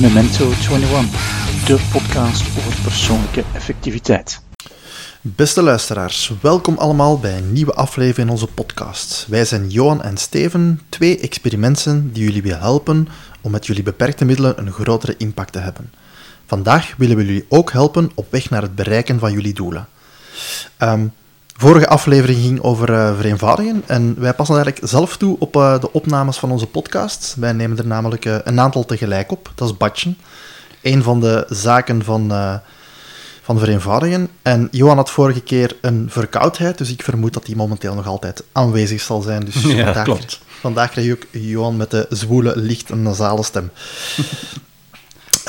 Memento 21, de podcast over persoonlijke effectiviteit. Beste luisteraars, welkom allemaal bij een nieuwe aflevering in onze podcast. Wij zijn Johan en Steven, twee experimenten die jullie willen helpen om met jullie beperkte middelen een grotere impact te hebben. Vandaag willen we jullie ook helpen op weg naar het bereiken van jullie doelen. Um, vorige aflevering ging over uh, vereenvoudigen en wij passen eigenlijk zelf toe op uh, de opnames van onze podcast. Wij nemen er namelijk uh, een aantal tegelijk op, dat is batchen. Een van de zaken van, van vereenvoudigen. En Johan had vorige keer een verkoudheid, dus ik vermoed dat die momenteel nog altijd aanwezig zal zijn. Dus ja, vandaag, klopt. vandaag krijg je ook Johan met de zwoele, licht en nasale stem.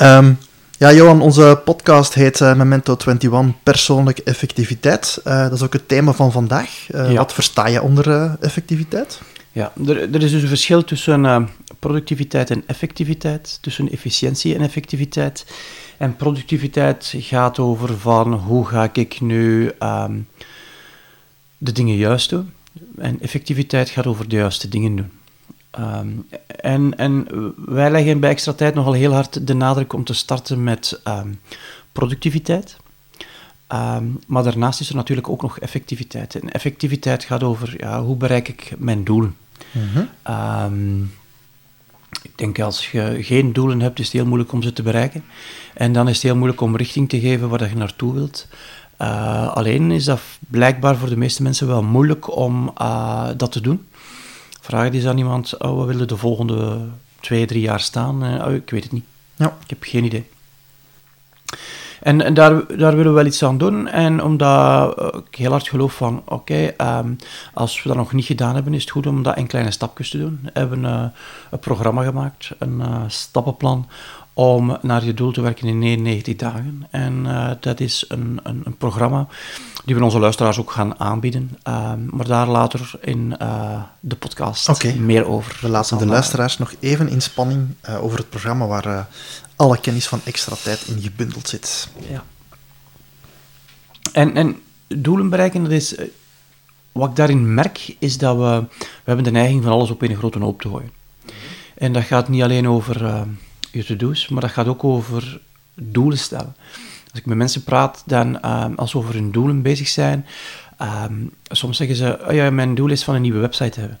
um, ja, Johan, onze podcast heet uh, Memento 21 Persoonlijke Effectiviteit. Uh, dat is ook het thema van vandaag. Uh, ja. Wat versta je onder effectiviteit? Ja, er, er, is dus een verschil tussen productiviteit en effectiviteit, tussen efficiëntie en effectiviteit. En productiviteit gaat over van hoe ga ik nu um, de dingen juist doen. En effectiviteit gaat over de juiste dingen doen. Um, en, en wij leggen bij extra tijd nogal heel hard de nadruk om te starten met um, productiviteit. Um, maar daarnaast is er natuurlijk ook nog effectiviteit. En effectiviteit gaat over ja, hoe bereik ik mijn doelen. Mm ik denk als je geen doelen hebt, is het heel moeilijk om ze te bereiken. En dan is het heel moeilijk om richting te geven waar je naartoe wilt. Uh, alleen is dat blijkbaar voor de meeste mensen wel moeilijk om uh, dat te doen. Vraag eens aan iemand, oh, wat willen de volgende twee, drie jaar staan? Uh, oh, ik weet het niet. Ja. Ik heb geen idee. En, en daar, daar willen we wel iets aan doen. En omdat ik heel hard geloof van, oké, okay, um, als we dat nog niet gedaan hebben, is het goed om dat in kleine stapjes te doen. We hebben uh, een programma gemaakt, een uh, stappenplan, om naar je doel te werken in 99 dagen. En uh, dat is een, een, een, programma die we onze luisteraars ook gaan aanbieden. Uh, maar daar later in uh, de podcast okay. meer over. We laten de luisteraars nog even in spanning over het programma waar alle kennis van extra tijd in gebundeld zit. Ja. En, en doelen bereiken, dat is... Wat ik daarin merk, is dat we... We hebben de neiging van alles op een grote hoop te gooien. En dat gaat niet alleen over je to-do's, maar dat gaat ook over doelen stellen. Als ik met mensen praat, dan um, als we over hun doelen bezig zijn, um, soms zeggen ze, oh ja, mijn doel is van een nieuwe website te hebben.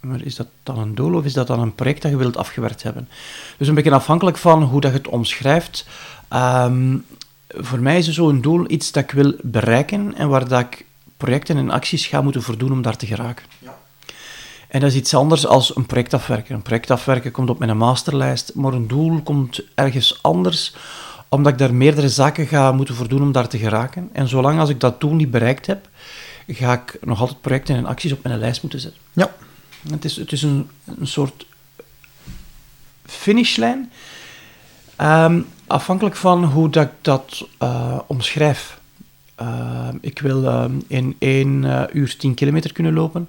Maar is dat dan een doel of is dat dan een project dat je wilt afgewerkt hebben? Dus een beetje afhankelijk van hoe dat je het omschrijft. Um, voor mij is zo'n doel iets dat ik wil bereiken en waar dat ik projecten en acties ga moeten voldoen om daar te geraken. Ja. En dat is iets anders als een project afwerken. Een project afwerken komt op mijn masterlijst, maar een doel komt ergens anders, omdat ik daar meerdere zaken ga moeten voldoen om daar te geraken. En zolang als ik dat doel niet bereikt heb, ga ik nog altijd projecten en acties op mijn lijst moeten zetten. Ja. Het is, het is een, een soort finishlijn, um, afhankelijk van hoe dat ik dat uh, omschrijf. Uh, ik wil uh, in 1 uh, uur 10 kilometer kunnen lopen.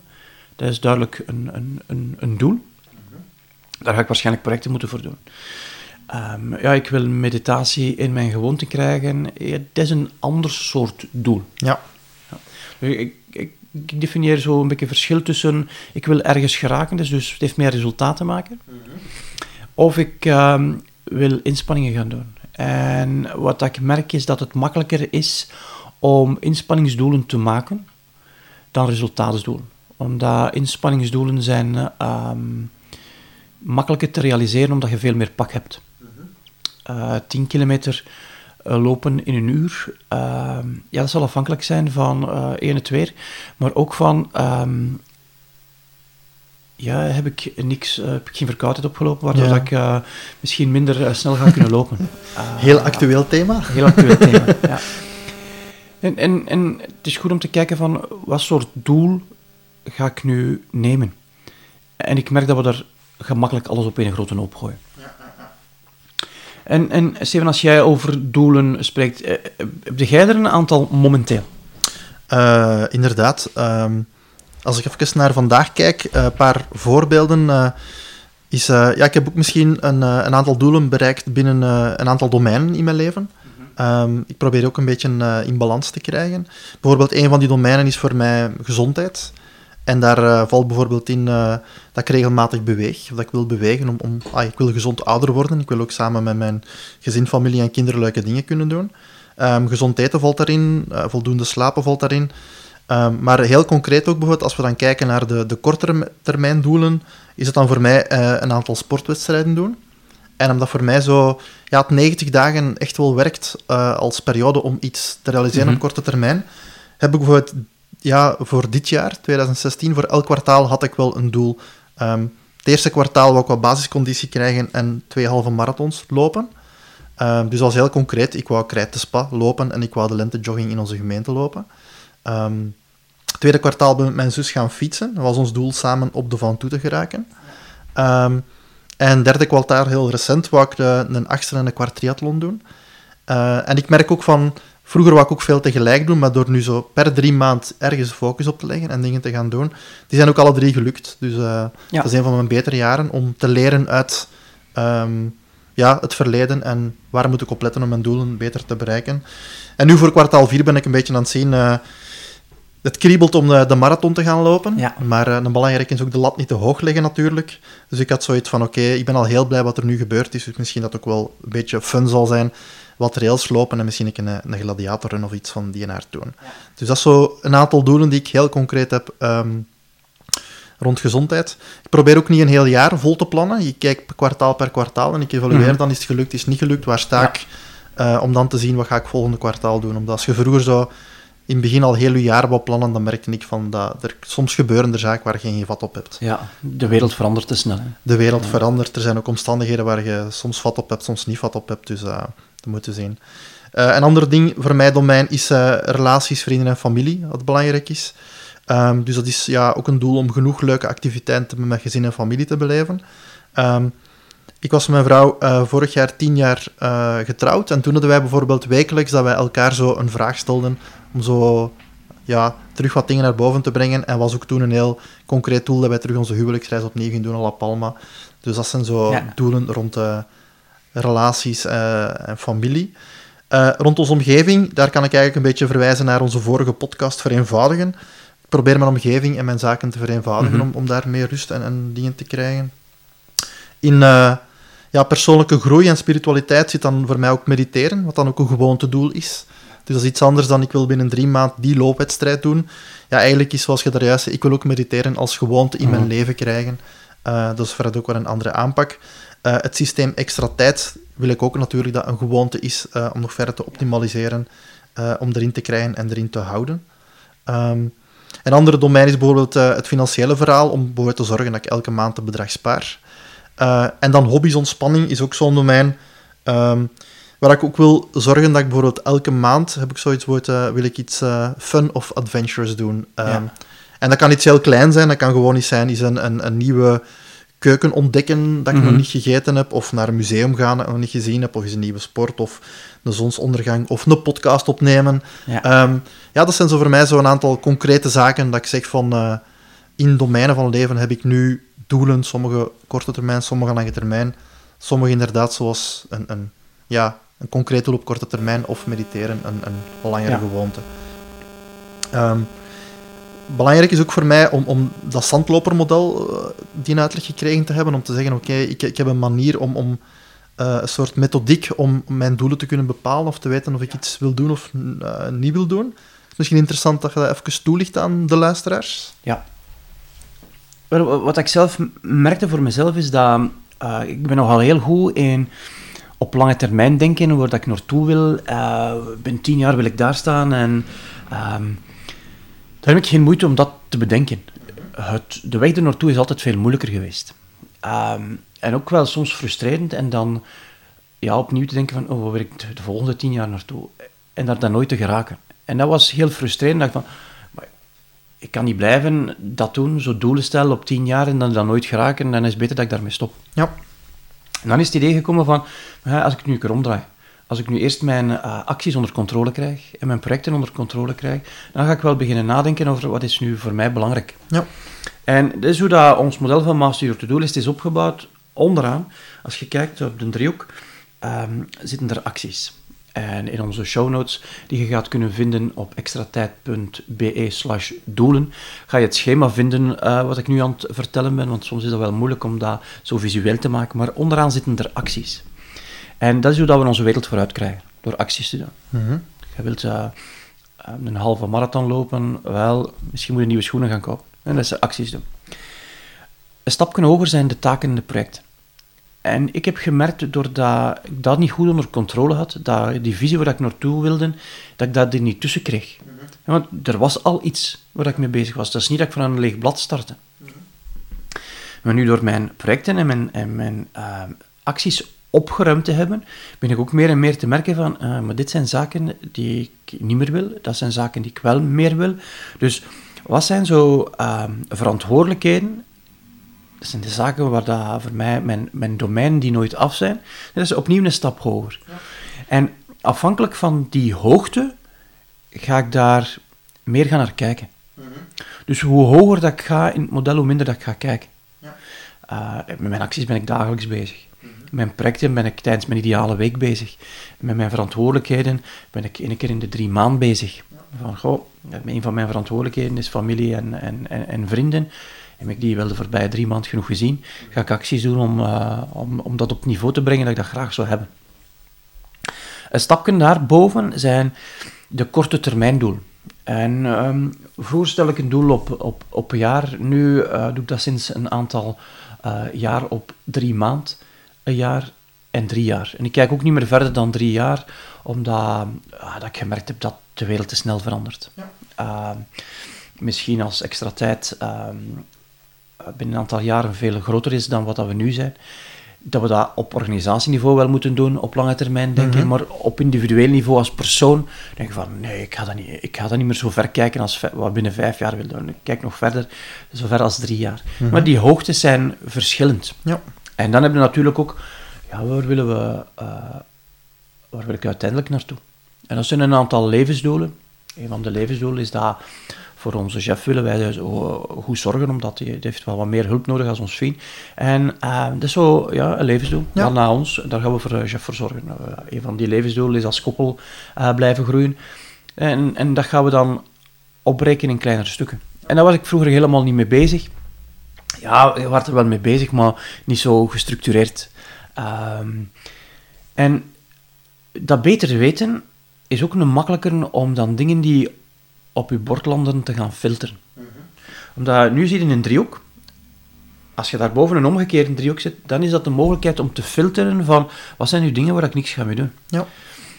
Dat is duidelijk een, een, een, een doel. Daar ga ik waarschijnlijk projecten moeten voor doen. Um, ja, ik wil meditatie in mijn gewoonte krijgen. Ja, dat is een ander soort doel. Ja. ja. Ik, ik, ik, definieer zo een beetje verschil tussen... Ik wil ergens geraken, dus, dus het heeft meer resultaat te maken. Mm -hmm. Of ik um, wil inspanningen gaan doen. En wat ik merk is dat het makkelijker is om inspanningsdoelen te maken dan resultaatsdoelen omdat inspanningsdoelen zijn um, makkelijker te realiseren omdat je veel meer pak hebt. Uh, 10 kilometer uh, lopen in een uur, uh, ja, dat zal afhankelijk zijn van één het weer, maar ook van, um, ja, heb ik, niks, heb ik geen verkoudheid opgelopen, waardoor ja. ik misschien minder snel ga kunnen lopen. heel actueel thema. Heel actueel thema, ja. En, en, en het is goed om te kijken van wat soort doel ga ik nu nemen? En ik merk dat we daar gemakkelijk alles op een grote hoop gooien. En, en Steven, als jij over doelen spreekt, eh, heb jij er een aantal momenteel? Uh, inderdaad. Um, als ik even naar vandaag kijk, een uh, paar voorbeelden. Is, ja, ik heb ook misschien een, een aantal doelen bereikt binnen een aantal domeinen in mijn leven. Um, ik probeer ook een beetje in balans te krijgen. Bijvoorbeeld, een van die domeinen is voor mij gezondheid. En daar uh, valt bijvoorbeeld in uh, dat ik regelmatig beweeg, of dat ik wil bewegen om, om ah, ik wil gezond ouder worden. Ik wil ook samen met mijn gezin, familie en kinderen leuke dingen kunnen doen. Um, gezond eten valt daarin, uh, voldoende slapen valt daarin. Um, maar heel concreet ook bijvoorbeeld, als we dan kijken naar de, de kortere termijn doelen, is het dan voor mij een aantal sportwedstrijden doen. En omdat voor mij zo, ja, het 90 dagen echt wel werkt als periode om iets te realiseren mm -hmm. op korte termijn, heb ik bijvoorbeeld ja, voor dit jaar, 2016, voor elk kwartaal had ik wel een doel. Um, het eerste kwartaal wou ik wat basisconditie krijgen en twee halve marathons lopen. Um, dus was heel concreet. Ik wou Krijt Spa lopen en ik wou de lentejogging in onze gemeente lopen. Um, tweede kwartaal ben ik met mijn zus gaan fietsen. Dat was ons doel samen op de Van Toe te geraken. Um, en derde kwartaal, heel recent, wou ik de, een achtste en een kwart triathlon doen. Uh, en ik merk ook van Vroeger wou ik ook veel tegelijk doen, maar door nu zo per drie maand ergens focus op te leggen en dingen te gaan doen, die zijn ook alle drie gelukt. Dus uh, ja. dat is een van mijn betere jaren om te leren uit um, ja, het verleden en waar moet ik op letten om mijn doelen beter te bereiken. En nu voor kwartaal 4 ben ik een beetje aan het zien. Uh, het kriebelt om de, de, marathon te gaan lopen, ja. maar uh, een belangrijk is ook de lat niet te hoog leggen natuurlijk. Dus ik had zoiets van, oké, okay, ik ben al heel blij wat er nu gebeurd is, dus misschien dat ook wel een beetje fun zal zijn wat rails lopen en misschien een, een gladiatorrun of iets van die aard doen. Ja. Dus dat is zo een aantal doelen die ik heel concreet heb um, rond gezondheid. Ik probeer ook niet een heel jaar vol te plannen. Je kijkt kwartaal per kwartaal en ik evalueer, mm -hmm. dan is het gelukt, is het niet gelukt, waar sta ik? Ja. Uh, om dan te zien, wat ga ik volgende kwartaal doen. Omdat als je vroeger zo in het begin al heel je jaar wou plannen, dan merkte ik van dat er soms gebeuren er zaken waar je geen vat op hebt. Ja, de wereld verandert te snel. Hè? De wereld ja. verandert. Er zijn ook omstandigheden waar je soms vat op hebt, soms niet vat op hebt. Dus uh, dat moeten zien. Uh, een ander ding voor mij domein is uh, relaties, vrienden en familie, wat belangrijk is. Um, dus dat is ja, ook een doel om genoeg leuke activiteiten met mijn gezin en familie te beleven. Um, ik was met mijn vrouw uh, vorig jaar tien jaar getrouwd en toen hadden wij bijvoorbeeld wekelijks dat wij elkaar zo een vraag stelden om zo ja, terug wat dingen naar boven te brengen. En was ook toen een heel concreet doel dat wij terug onze huwelijksreis opnieuw gingen doen naar La Palma. Dus dat zijn zo ja. doelen rond relaties en familie. Uh, rond onze omgeving, daar kan ik eigenlijk een beetje verwijzen naar onze vorige podcast Vereenvoudigen. Ik probeer mijn omgeving en mijn zaken te vereenvoudigen mm -hmm. om, om daar meer rust en, en dingen te krijgen. In uh, ja, persoonlijke groei en spiritualiteit zit dan voor mij ook mediteren, wat dan ook een gewoontedoel is. Dus dat is iets anders dan ik wil binnen drie maanden die loopwedstrijd doen. Ja, eigenlijk is zoals je daar juist zei, ik wil ook mediteren als gewoonte in mijn leven krijgen. Uh, dat is verder ook wel een andere aanpak. Uh, het systeem extra tijd wil ik ook natuurlijk dat een gewoonte is uh, om nog verder te optimaliseren, uh, om erin te krijgen en erin te houden. Um, een andere domein is bijvoorbeeld het financiële verhaal, om bijvoorbeeld te zorgen dat ik elke maand een bedrag spaar. en dan hobby's, ontspanning is ook zo'n domein um, waar ik ook wil zorgen dat ik bijvoorbeeld elke maand, heb ik zoiets bijvoorbeeld, wil ik iets fun of adventures doen. Um, ja. En dat kan iets heel klein zijn, dat kan gewoon iets zijn, is een, een, een nieuwe keuken ontdekken dat ik mm -hmm. nog niet gegeten heb, of naar een museum gaan dat ik nog niet gezien heb, of eens een nieuwe sport, of een zonsondergang, of een podcast opnemen. Ja, um, ja dat zijn zo voor mij zo'n aantal concrete zaken dat ik zeg van uh, in domeinen van leven heb ik nu doelen, sommige korte termijn, sommige lange termijn, sommige inderdaad zoals een, een, ja, een concreet doel op korte termijn of mediteren, een, een langere ja. gewoonte. Um, belangrijk is ook voor mij om, om dat zandlopermodel uh, die uitleg gekregen te hebben, om te zeggen, oké, okay, ik, ik heb een manier om, om uh, een soort methodiek om mijn doelen te kunnen bepalen of te weten of ik iets wil doen of uh, niet wil doen. Het is misschien interessant dat je dat even toelicht aan de luisteraars. Ja. Wat ik zelf merkte voor mezelf is dat ik ben nogal heel goed in op lange termijn denken, waar dat ik naartoe wil. binnen tien jaar wil ik daar staan en... Um, daar heb ik geen moeite om dat te bedenken. Het, de weg er naartoe is altijd veel moeilijker geweest. Um, en ook wel soms frustrerend. En dan ja, opnieuw te denken van, oh, waar wil ik de volgende tien jaar naartoe? En daar dan nooit te geraken. En dat was heel frustrerend. Dat ik van, maar ik kan niet blijven dat doen, zo doelen stellen op tien jaar en dan, dan nooit geraken. Dan is het beter dat ik daarmee stop. Ja. En dan is het idee gekomen van, als ik het nu een keer omdraai als ik nu eerst mijn uh, acties onder controle krijg en mijn projecten onder controle krijg, dan ga ik wel beginnen nadenken over wat is nu voor mij belangrijk. Ja. En dat is hoe dat ons model van Master Your To-Do-list is opgebouwd. Onderaan, als je kijkt op de driehoek, um, zitten er acties. En in onze show notes, die je gaat kunnen vinden op extratijd.be slash doelen, ga je het schema vinden uh, wat ik nu aan het vertellen ben, want soms is dat wel moeilijk om dat zo visueel te maken, maar onderaan zitten er acties. En dat is hoe dat we onze wereld vooruit krijgen, door acties te doen. Mhm. Je wilt uh, een halve marathon lopen, wel, misschien moet je nieuwe schoenen gaan kopen. En dat is acties doen. Een stapje hoger zijn de taken en de projecten. En ik heb gemerkt, doordat ik dat niet goed onder controle had, dat die visie waar ik naartoe wilde, dat ik dat er niet tussen kreeg. Want er was al iets waar ik mee bezig was. Dat is niet dat ik van een leeg blad startte. Maar nu door mijn projecten en mijn, en mijn uh, acties opgeruimd te hebben, ben ik ook meer en meer te merken van, uh, maar dit zijn zaken die ik niet meer wil, dat zijn zaken die ik wel meer wil. Dus wat zijn zo uh, verantwoordelijkheden dat zijn de zaken waar dat voor mij, mijn, mijn domein die nooit af zijn, dat is opnieuw een stap hoger. Ja. En afhankelijk van die hoogte ga ik daar meer gaan naar kijken. Mm -hmm. Dus hoe hoger dat ik ga in het model, hoe minder dat ik ga kijken. Ja. Uh, met mijn acties ben ik dagelijks bezig. Mijn projecten ben ik tijdens mijn ideale week bezig. Met mijn verantwoordelijkheden ben ik één keer in de drie maanden bezig. Van, goh, een van mijn verantwoordelijkheden is familie en, en, en, en vrienden heb ik die wel de voorbije drie maanden genoeg gezien, ga ik acties doen om, uh, om, om dat op niveau te brengen dat ik dat graag zou hebben. Een stapje daarboven zijn de korte termijn doelen. En um, vroeger stel ik een doel op, op, op een jaar, nu uh, doe ik dat sinds een aantal jaar op drie maand, een jaar en drie jaar. En ik kijk ook niet meer verder dan drie jaar, omdat dat ik gemerkt heb dat de wereld te snel verandert. Ja. misschien als extra tijd um, binnen een aantal jaren veel groter is dan wat dat we nu zijn. Dat we dat op organisatieniveau wel moeten doen, op lange termijn denken, maar op individueel niveau als persoon denk ik van nee, ik ga dat niet, ik ga dat niet meer zo ver kijken als wat binnen vijf jaar wil doen. Ik kijk nog verder, zo ver als drie jaar. Maar die hoogtes zijn verschillend. Ja. En dan hebben we natuurlijk ook, ja, waar willen we, uh, waar wil ik uiteindelijk naartoe? En dat zijn een aantal levensdoelen. Een van de levensdoelen is dat voor onze chef willen wij dus goed zorgen, omdat hij heeft wel wat meer hulp nodig als ons vriend. En uh, dat is zo ja, een levensdoel. Ja. Dan na ons, daar gaan we voor de chef voor zorgen. Uh, een van die levensdoelen is als koppel uh, blijven groeien. En, en dat gaan we dan opbreken in kleinere stukken. En daar was ik vroeger helemaal niet mee bezig. Ja, ik was er wel mee bezig, maar niet zo gestructureerd. Um, en dat beter weten is ook een makkelijker om dan dingen die op je bord landen te gaan filteren. Mm -hmm. Omdat nu zie je een driehoek. Als je daarboven een omgekeerde driehoek zit, dan is dat de mogelijkheid om te filteren van wat zijn nu dingen waar ik niks ga mee doen. Ja.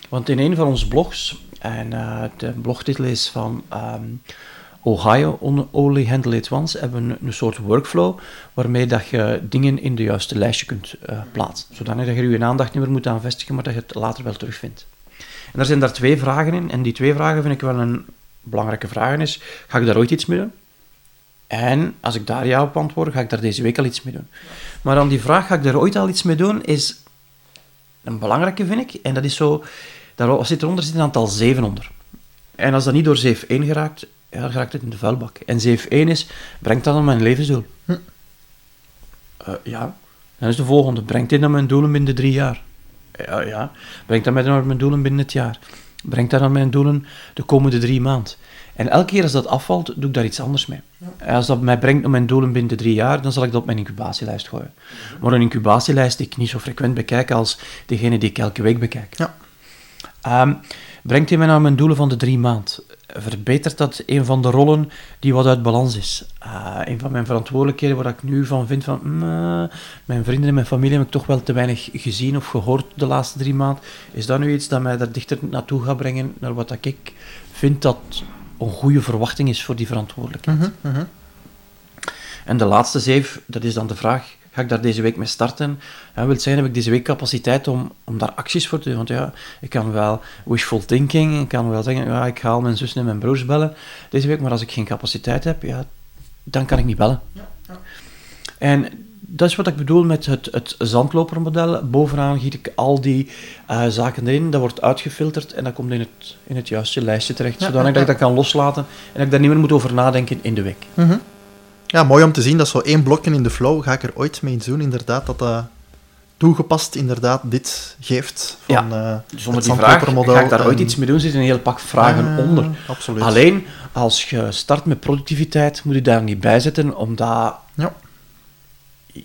Want in een van onze blogs, en uh, de blogtitel is van um, Ohio, Only Handle It Once, hebben een, een, soort workflow waarmee dat je dingen in de juiste lijstje kunt uh, plaatsen. Zodanig dat je je aandacht niet meer moet aan vestigen, maar dat je het later wel terugvindt. En daar zijn daar twee vragen in, en die twee vragen vind ik wel een belangrijke vraag is, ga ik daar ooit iets mee doen? En als ik daar ja op antwoord, ga ik daar deze week al iets mee doen. Maar dan die vraag, ga ik daar ooit al iets mee doen, is een belangrijke, vind ik. En dat is zo, daar zit eronder zit een aantal zeven onder. En als dat niet door zeef 1 geraakt, ja, dan geraakt het in de vuilbak. En zeef 1 is, brengt dat aan mijn levensdoel? Hm. Uh, ja. Dan is de volgende, brengt dit naar mijn doelen binnen drie jaar? Ja, ja. Brengt dat naar mijn doelen binnen het jaar? Brengt dat aan mijn doelen de komende drie maanden? En elke keer als dat afvalt, doe ik daar iets anders mee. Ja. Als dat mij brengt naar mijn doelen binnen de drie jaar, dan zal ik dat op mijn incubatielijst gooien. Mhm. Maar een incubatielijst die ik niet zo frequent bekijk als degene die ik elke week bekijk. Ja. Um, brengt hij mij naar mijn doelen van de drie maanden? Verbetert dat een van de rollen die wat uit balans is? Uh, een van mijn verantwoordelijkheden waar ik nu van vind van... Mm, mijn vrienden en mijn familie heb ik toch wel te weinig gezien of gehoord de laatste drie maanden. Is dat nu iets dat mij daar dichter naartoe gaat brengen naar wat ik vind dat een goede verwachting is voor die verantwoordelijkheid? Mm -hmm. En de laatste zeef, dat is dan de vraag ga ik daar deze week mee starten? Ja, wil zijn, heb ik deze week capaciteit om, om daar acties voor te doen? Want ja, ik kan wel wishful thinking, ik kan wel zeggen, ja, ik ga al mijn zus en mijn broers bellen deze week, maar als ik geen capaciteit heb, ja, dan kan ik niet bellen. Ja, ja. En dat is wat ik bedoel met het, het zandlopermodel. Bovenaan giet ik al die uh, zaken erin, dat wordt uitgefilterd en dat komt in het, in het juiste lijstje terecht, ja, zodanig dat ik dat kan loslaten en dat ik daar niet meer moet over nadenken in de week. Mm -hmm. Ja, mooi om te zien dat zo één blokje in de flow, ga ik er ooit mee doen, inderdaad, dat dat toegepast inderdaad dit geeft. Van, Ja, eh, Zonder het die vraag ga ik daar ooit iets mee doen. Zitten een heel pak vragen Ah, onder. Absoluut. Alleen, als je start met productiviteit, moet je daar niet bij zetten, omdat Ja.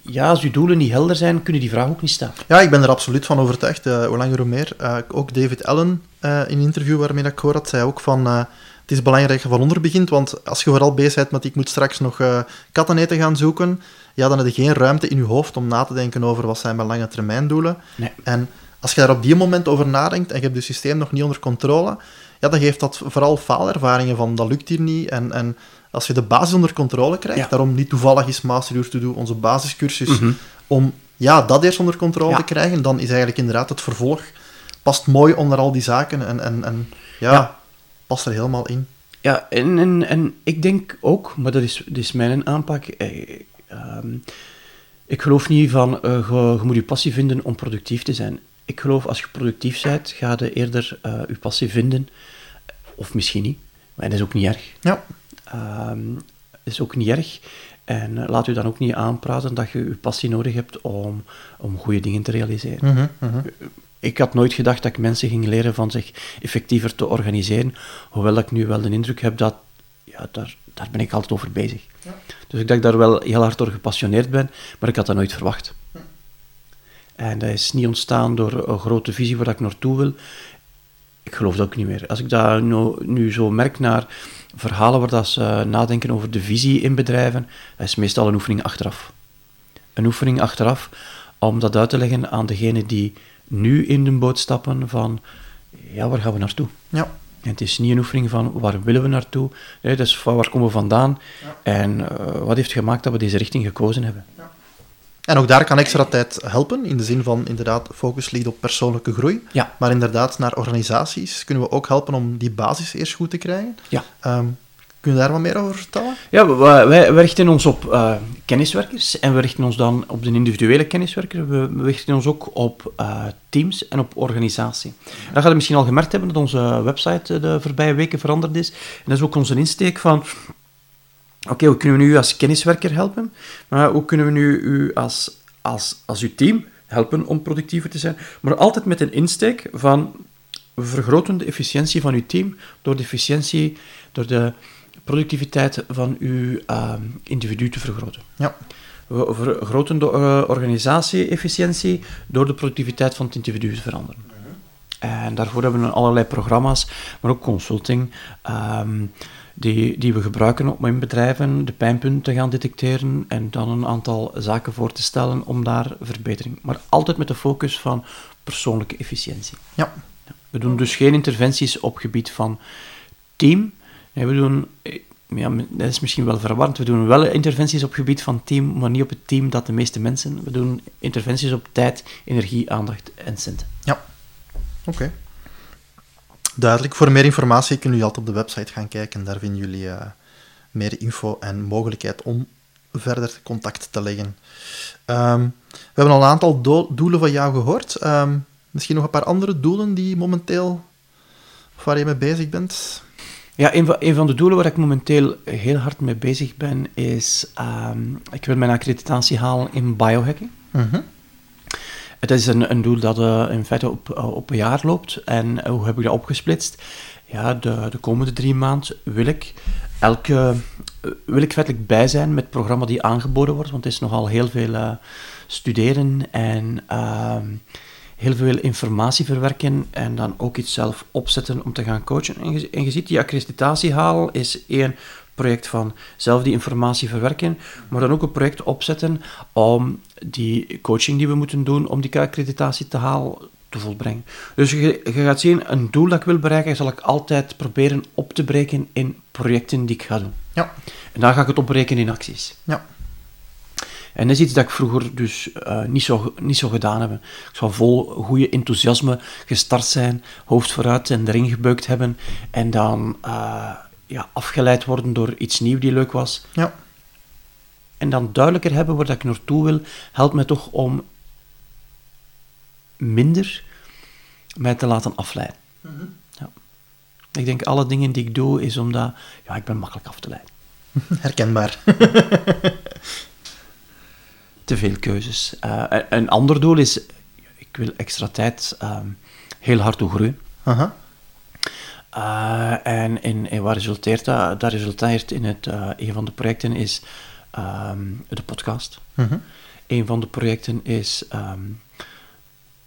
Ja, als je doelen niet helder zijn, kunnen die vragen ook niet staan. Ja, ik ben er absoluut van overtuigd. eh, hoe langer hoe meer. Eh, ook David Allen, eh, in een interview waarmee ik gehoord had, zei ook van... het is belangrijk dat je van onder begint, want als je vooral bezig bent met ik moet straks nog eh katten eten gaan zoeken, ja, dan heb je geen ruimte in je hoofd om na te denken over wat zijn mijn lange termijn doelen. Nee. En als je daar op die moment over nadenkt en je hebt je systeem nog niet onder controle, ja, dan geeft dat vooral faalervaringen van dat lukt hier niet. En, en als je de basis onder controle krijgt, Ja. daarom niet toevallig is Master to Do onze basiscursus, Mhm. om ja, dat eerst onder controle Ja. te krijgen, dan is eigenlijk inderdaad het vervolg past mooi onder al die zaken en, en, en ja, Ja. past er helemaal in. Ja, en, en, en ik denk ook, maar dat is, dat is mijn aanpak. eh, ehm, ik geloof niet van eh, je, je moet je passie vinden om productief te zijn. Ik geloof als je productief bent, ga je eerder eh, je passie vinden. Of misschien niet, maar dat is ook niet erg. Ja, Dat is ook niet erg. En eh, laat u dan ook niet aanpraten dat je je passie nodig hebt om, om goede dingen te realiseren. mhm, mhm. Ik had nooit gedacht dat ik mensen ging leren van zich effectiever te organiseren, hoewel ik nu wel de indruk heb dat, ja, daar, daar ben ik altijd over bezig. Dus ik denk dat ik daar wel heel hard door gepassioneerd ben, maar ik had dat nooit verwacht. En dat is niet ontstaan door een grote visie waar ik naartoe wil. Ik geloof dat ook niet meer. Als ik dat nu, nu zo merk naar verhalen waar dat ze nadenken over de visie in bedrijven, dat is meestal een oefening achteraf. Een oefening achteraf om dat uit te leggen aan degene die nu in de boot stappen van, ja, waar gaan we naartoe? ja. En het is niet een oefening van waar willen we naartoe, nee, dus van waar komen we vandaan en eh, wat heeft gemaakt dat we deze richting gekozen hebben. En ook daar kan extra tijd helpen, in de zin van inderdaad focus ligt op persoonlijke groei. Ja. Maar inderdaad, naar organisaties kunnen we ook helpen om die basis eerst goed te krijgen. Ja. Ehm, kun je daar wat meer over vertellen? Ja, wij, wij richten ons op eh, kenniswerkers en we richten ons dan op de individuele kenniswerker. We, we richten ons ook op eh, teams en op organisatie. En dan gaat je misschien al gemerkt hebben dat onze website eh, de voorbije weken veranderd is. En dat is ook onze insteek van... Oké, hoe kunnen we nu als kenniswerker helpen? Maar hoe kunnen we nu u als, als, als uw team helpen om productiever te zijn? Maar altijd met een insteek van... We vergroten de efficiëntie van uw team door de efficiëntie, door de productiviteit van uw eh, individu te vergroten. Ja. We vergroten de eh, organisatie-efficiëntie door de productiviteit van het individu te veranderen. En daarvoor hebben we allerlei programma's, maar ook consulting, ehm, die, die we gebruiken om in bedrijven de pijnpunten te gaan detecteren en dan een aantal zaken voor te stellen om daar verbetering. Maar altijd met de focus van persoonlijke efficiëntie. Ja. We doen dus geen interventies op gebied van team. Nee, we doen, eh, ja, dat is misschien wel verwarrend, we doen wel interventies op gebied van team, maar niet op het team dat de meeste mensen. We doen interventies op tijd, energie, aandacht en centen. Oké. Duidelijk. Voor meer informatie kunnen jullie altijd op de website gaan kijken. Daar vinden jullie eh, meer info en mogelijkheid om verder contact te leggen. Ehm, we hebben al een aantal do- doelen van jou gehoord. Ehm, misschien nog een paar andere doelen die momenteel of waar je mee bezig bent? Ja, een van, een van de doelen waar ik momenteel heel hard mee bezig ben, is ehm, ik wil mijn accreditatie halen in biohacking. Mhm. Het is een, een doel dat eh, in feite op, eh, op een jaar loopt. En eh, hoe heb ik dat opgesplitst? Ja, de, de komende drie maanden wil ik elke wil ik feitelijk bij zijn met het programma die aangeboden wordt, want het is nogal heel veel studeren en ehm, heel veel informatie verwerken en dan ook iets zelf opzetten om te gaan coachen. En je, en ziet, die accreditatie halen is één project van zelf die informatie verwerken, maar dan ook een project opzetten om die coaching die we moeten doen om die accreditatie te halen te volbrengen. Dus je, je gaat zien, een doel dat ik wil bereiken, zal ik altijd proberen op te breken in projecten die ik ga doen. Ja. En dan ga ik het opbreken in acties. Ja. En dat is iets dat ik vroeger dus eh, niet, zo, niet zo gedaan heb. Ik zou vol goede enthousiasme gestart zijn, hoofd vooruit en erin gebeukt hebben. En dan eh, ja, afgeleid worden door iets nieuws die leuk was. Ja. En dan duidelijker hebben waar dat ik naartoe wil, helpt mij toch om minder mij te laten afleiden. Ja. Ik denk alle dingen die ik doe, is omdat ja, ik ben makkelijk af te leiden. Herkenbaar. te veel keuzes. Uh, een ander doel is, ik wil extra tijd ehm, heel hard toe groeien. Aha. Uh, en, in, wat resulteert dat? Dat resulteert in het, uh, een van de projecten is um, de podcast. -huh. Een van de projecten is um,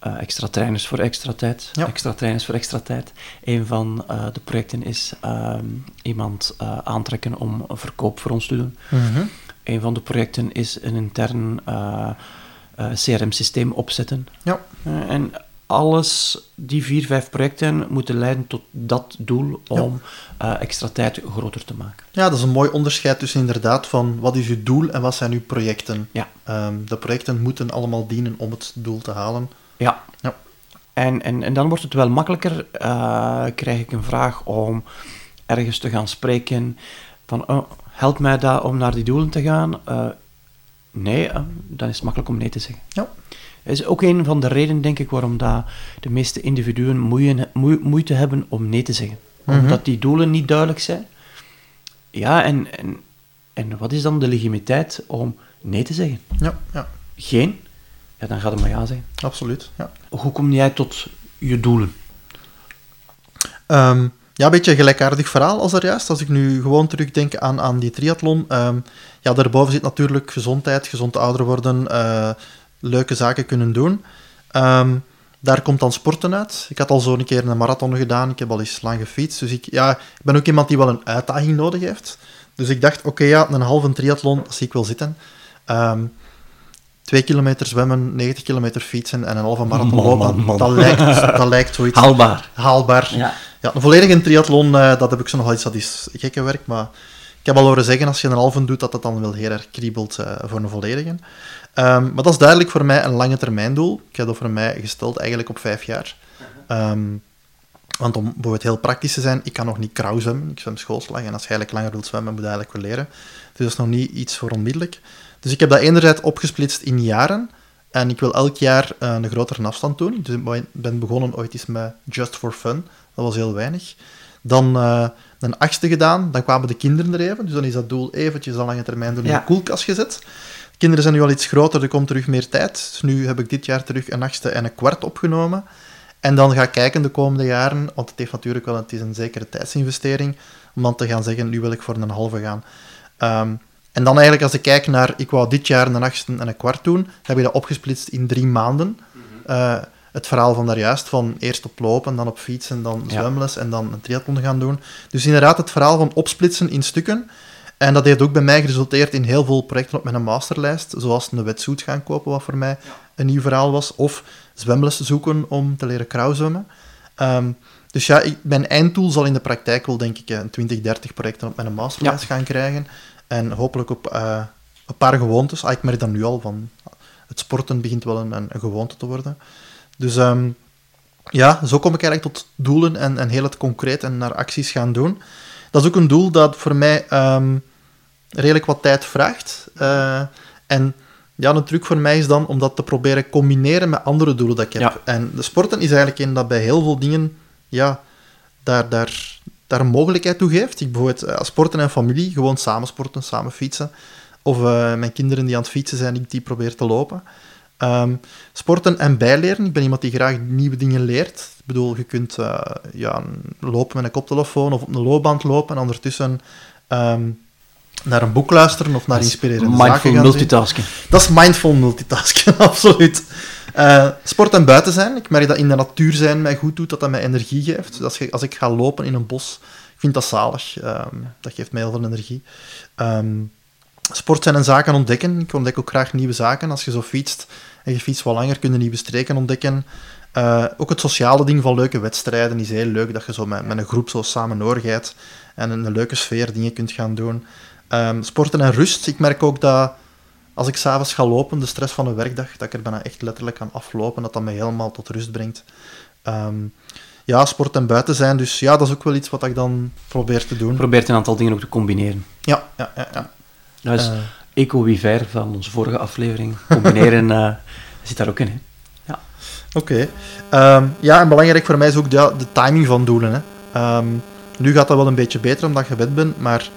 uh, extra trainers voor extra tijd. Ja. Extra trainers voor extra tijd. Een van de projecten is um, iemand aantrekken om een verkoop voor ons te doen. -huh. Een van de projecten is een intern CRM-systeem opzetten. Ja. en alles, die vier, vijf projecten moeten leiden tot dat doel om ja. uh, extra tijd groter te maken. Ja, dat is een mooi onderscheid tussen inderdaad van wat is uw doel en wat zijn uw projecten. Ja. Um, de projecten moeten allemaal dienen om het doel te halen. Ja. ja. En, en, en dan wordt het wel makkelijker, uh, krijg ik een vraag om ergens te gaan spreken van, oh, help mij daar om naar die doelen te gaan. Uh, nee, dan is het makkelijk om nee te zeggen. Ja. Dat is ook een van de redenen, denk ik, waarom dat de meeste individuen moeite, moeite hebben om nee te zeggen. Mhm. Omdat die doelen niet duidelijk zijn. Ja, en, en, en wat is dan de legitimiteit om nee te zeggen? Ja, ja. Geen? Ja, dan gaat het maar ja zeggen. Absoluut, ja. Hoe kom jij tot je doelen? Um, ja, een beetje een gelijkaardig verhaal als er juist. Als ik nu gewoon terugdenk aan, aan die triathlon. Um, ja, daarboven zit natuurlijk gezondheid, gezond ouder worden... Uh, leuke zaken kunnen doen. Um, daar komt dan sporten uit. Ik had al zo een keer een marathon gedaan. Ik heb al eens lang gefietst. Dus ik, ja, ik ben ook iemand die wel een uitdaging nodig heeft. Dus ik dacht, oké, okay, ja, een halve triathlon zie ik wel zitten. Um, twee kilometer zwemmen, 90 kilometer fietsen en een halve marathon man, lopen. Man, man. Dat, lijkt, dat lijkt zoiets... Haalbaar. Haalbaar. Ja. ja een volledige triathlon, uh, dat heb ik zo nog wel iets, dat is gekke werk, maar... Ik heb al horen zeggen, als je een halve doet, dat dat dan wel heel erg kriebelt uh, voor een volledige. Um, maar dat is duidelijk voor mij een lange termijn doel. Ik heb dat voor mij gesteld eigenlijk op vijf jaar. Um, want om bijvoorbeeld heel praktisch te zijn, ik kan nog niet krauw zwemmen. Ik zwem schoolslag en als je eigenlijk langer wilt zwemmen, moet je eigenlijk wel leren. Dus dat is nog niet iets voor onmiddellijk. Dus ik heb dat enerzijds opgesplitst in jaren. En ik wil elk jaar uh, een grotere afstand doen. Dus ik ben begonnen ooit eens met Just for Fun. Dat was heel weinig. Dan uh, een achtste gedaan, dan kwamen de kinderen er even. Dus dan is dat doel eventjes al lange termijn door in Ja. de koelkast gezet. De kinderen zijn nu al iets groter, er komt terug meer tijd. Dus nu heb ik dit jaar terug een achtste en een kwart opgenomen. En dan ga ik kijken de komende jaren, want het heeft natuurlijk wel het is een zekere tijdsinvestering, om dan te gaan zeggen, nu wil ik voor een halve gaan. Um, en dan eigenlijk als ik kijk naar, ik wou dit jaar een achtste en een kwart doen, dan heb je dat opgesplitst in drie maanden. Uh, het verhaal van daarjuist, van eerst op lopen, dan op fietsen, dan Ja. zwemles en dan een triathlon gaan doen. Dus inderdaad het verhaal van opsplitsen in stukken. En dat heeft ook bij mij geresulteerd in heel veel projecten op mijn masterlijst, zoals een wetsuit gaan kopen, wat voor mij een nieuw verhaal was, of zwemles zoeken om te leren krauwzwemmen. Um, dus ja, ik, mijn einddoel zal in de praktijk wel, denk ik, een 20, 30 projecten op mijn masterlijst gaan krijgen. En hopelijk op uh, een paar gewoontes. Ah, ik merk dat nu al, van het sporten begint wel een, een, een gewoonte te worden. Dus um, ja, zo kom ik eigenlijk tot doelen en, en heel het concreet en naar acties gaan doen. Dat is ook een doel dat voor mij um, redelijk wat tijd vraagt. Uh, en ja, een truc voor mij is dan om dat te proberen combineren met andere doelen dat ik heb. Ja. En de sporten is eigenlijk een dat bij heel veel dingen ja, daar, daar, daar een mogelijkheid toe geeft. Ik bijvoorbeeld uh, sporten en familie, gewoon samen sporten, samen fietsen. Of uh, mijn kinderen die aan het fietsen zijn, ik die probeer te lopen. Um, sporten en bijleren. Ik ben iemand die graag nieuwe dingen leert. Ik bedoel, je kunt uh, ja, lopen met een koptelefoon of op een loopband lopen en ondertussen um, naar een boek luisteren of naar inspirerende mindful zaken gaan multitasken. zien. Dat is mindful multitasken, absoluut. Uh, sport en buiten zijn. Ik merk dat in de natuur zijn mij goed doet, dat dat mij energie geeft. Dus als, je, als ik ga lopen in een bos, ik vind dat zalig. Um, dat geeft mij heel veel energie. Um, sport zijn en zaken ontdekken. Ik ontdek ook graag nieuwe zaken. Als je zo fietst en je fietst wat langer, kun je nieuwe streken ontdekken. Uh, ook het sociale ding van leuke wedstrijden is heel leuk. Dat je zo met, met een groep zo samen doorgaat en in een leuke sfeer dingen kunt gaan doen. Um, sporten en rust. Ik merk ook dat als ik s'avonds ga lopen, de stress van een werkdag, dat ik er bijna echt letterlijk kan aflopen, dat dat me helemaal tot rust brengt. Um, ja, sport en buiten zijn. Dus ja, dat is ook wel iets wat ik dan probeer te doen. Probeert een aantal dingen ook te combineren. Ja, ja, ja. ja. Dat is uh, Eco-Wiver van onze vorige aflevering. Combineren uh, zit daar ook in. Hè? Ja. Oké. Okay. Um, ja, en belangrijk voor mij is ook de, de timing van doelen. Hè. Um, nu gaat dat wel een beetje beter omdat je gewend bent, maar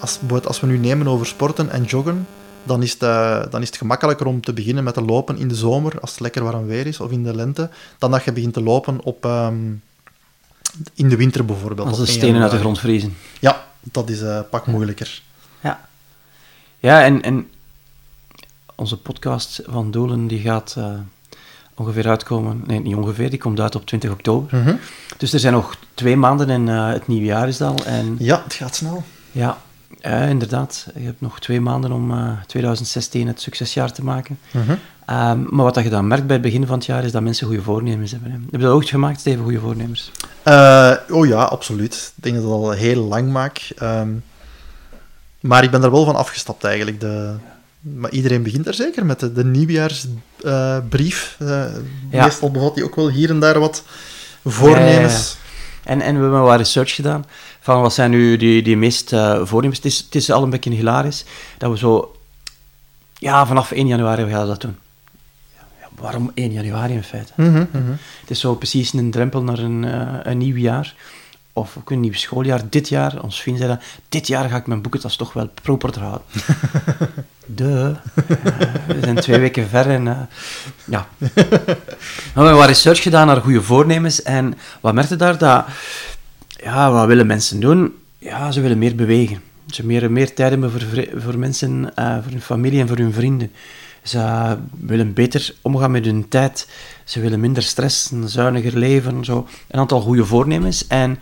als, als we nu nemen over sporten en joggen, dan is, het, eh, dan is het gemakkelijker om te beginnen met te lopen in de zomer, als het lekker warm weer is, of in de lente, dan dat je begint te lopen op, ehm, in de winter bijvoorbeeld. Als de 1 stenen uit de grond vriezen. Ja, dat is eh pak moeilijker. Ja. Ja, en, en onze podcast van Doelen die gaat eh, ongeveer uitkomen. Nee, niet ongeveer, die komt uit op 20 oktober. Mhm. Dus er zijn nog twee maanden en het nieuwe jaar is al. En Ja, het gaat snel. ja, eh, inderdaad, je hebt nog twee maanden om eh, 2016 het succesjaar te maken. Mhm. Ehm, maar wat dat je dan merkt bij het begin van het jaar is dat mensen goede voornemens hebben. Hè. Heb je dat ook gemaakt, Steven, goede voornemens? Eh, oh ja, absoluut. Ik denk dat ik dat al heel lang maak. Ehm, maar ik ben er wel van afgestapt eigenlijk. De, maar iedereen begint er zeker met de, de nieuwjaarsbrief. Eh, Ja. Meestal bevat die ook wel hier en daar wat voornemens. En, en we hebben wat research gedaan van wat zijn nu die, die meest eh, voornemens. Het is, het is al een beetje hilarisch dat we zo... Ja, vanaf 1 januari gaan we dat doen. Ja, waarom 1 januari in feite? Mhm, mhm. Het is zo precies een drempel naar een, eh, een nieuw jaar. Of ook een nieuw schooljaar. Dit jaar, ons vriend zei dat, dit jaar ga ik mijn boekentas toch wel proper houden. De. we zijn twee weken ver en eh, ja. We hebben wat research gedaan naar goede voornemens en wat merkte daar? Dat, ja, wat willen mensen doen? Ja, ze willen meer bewegen. Ze meer, meer tijd hebben voor, voor mensen, eh, voor hun familie en voor hun vrienden. Ze willen beter omgaan met hun tijd. Ze willen minder stress, een zuiniger leven. Zo. Een aantal goede voornemens. En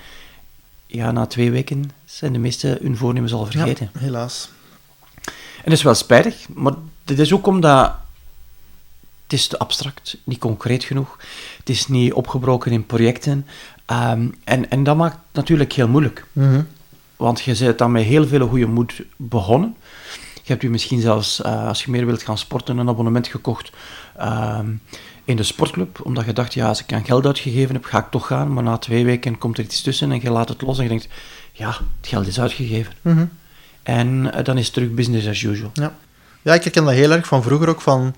ja, na twee weken zijn de meeste hun voornemens al vergeten. Ja, helaas. En dat is wel spijtig, maar dit is ook omdat het is te abstract, niet concreet genoeg. Het is niet opgebroken in projecten. Ehm, en, en dat maakt het natuurlijk heel moeilijk. Mhm. Want je bent dan met heel veel goede moed begonnen. Je hebt u misschien zelfs, eh, als je meer wilt gaan sporten, een abonnement gekocht ehm, in de sportclub. Omdat je dacht, ja, als ik aan geld uitgegeven heb, ga ik toch gaan. Maar na twee weken komt er iets tussen en je laat het los en je denkt, ja, het geld is uitgegeven. Mhm. En eh, dan is het terug business as usual. Ja. ja, ik herken dat heel erg van vroeger ook van...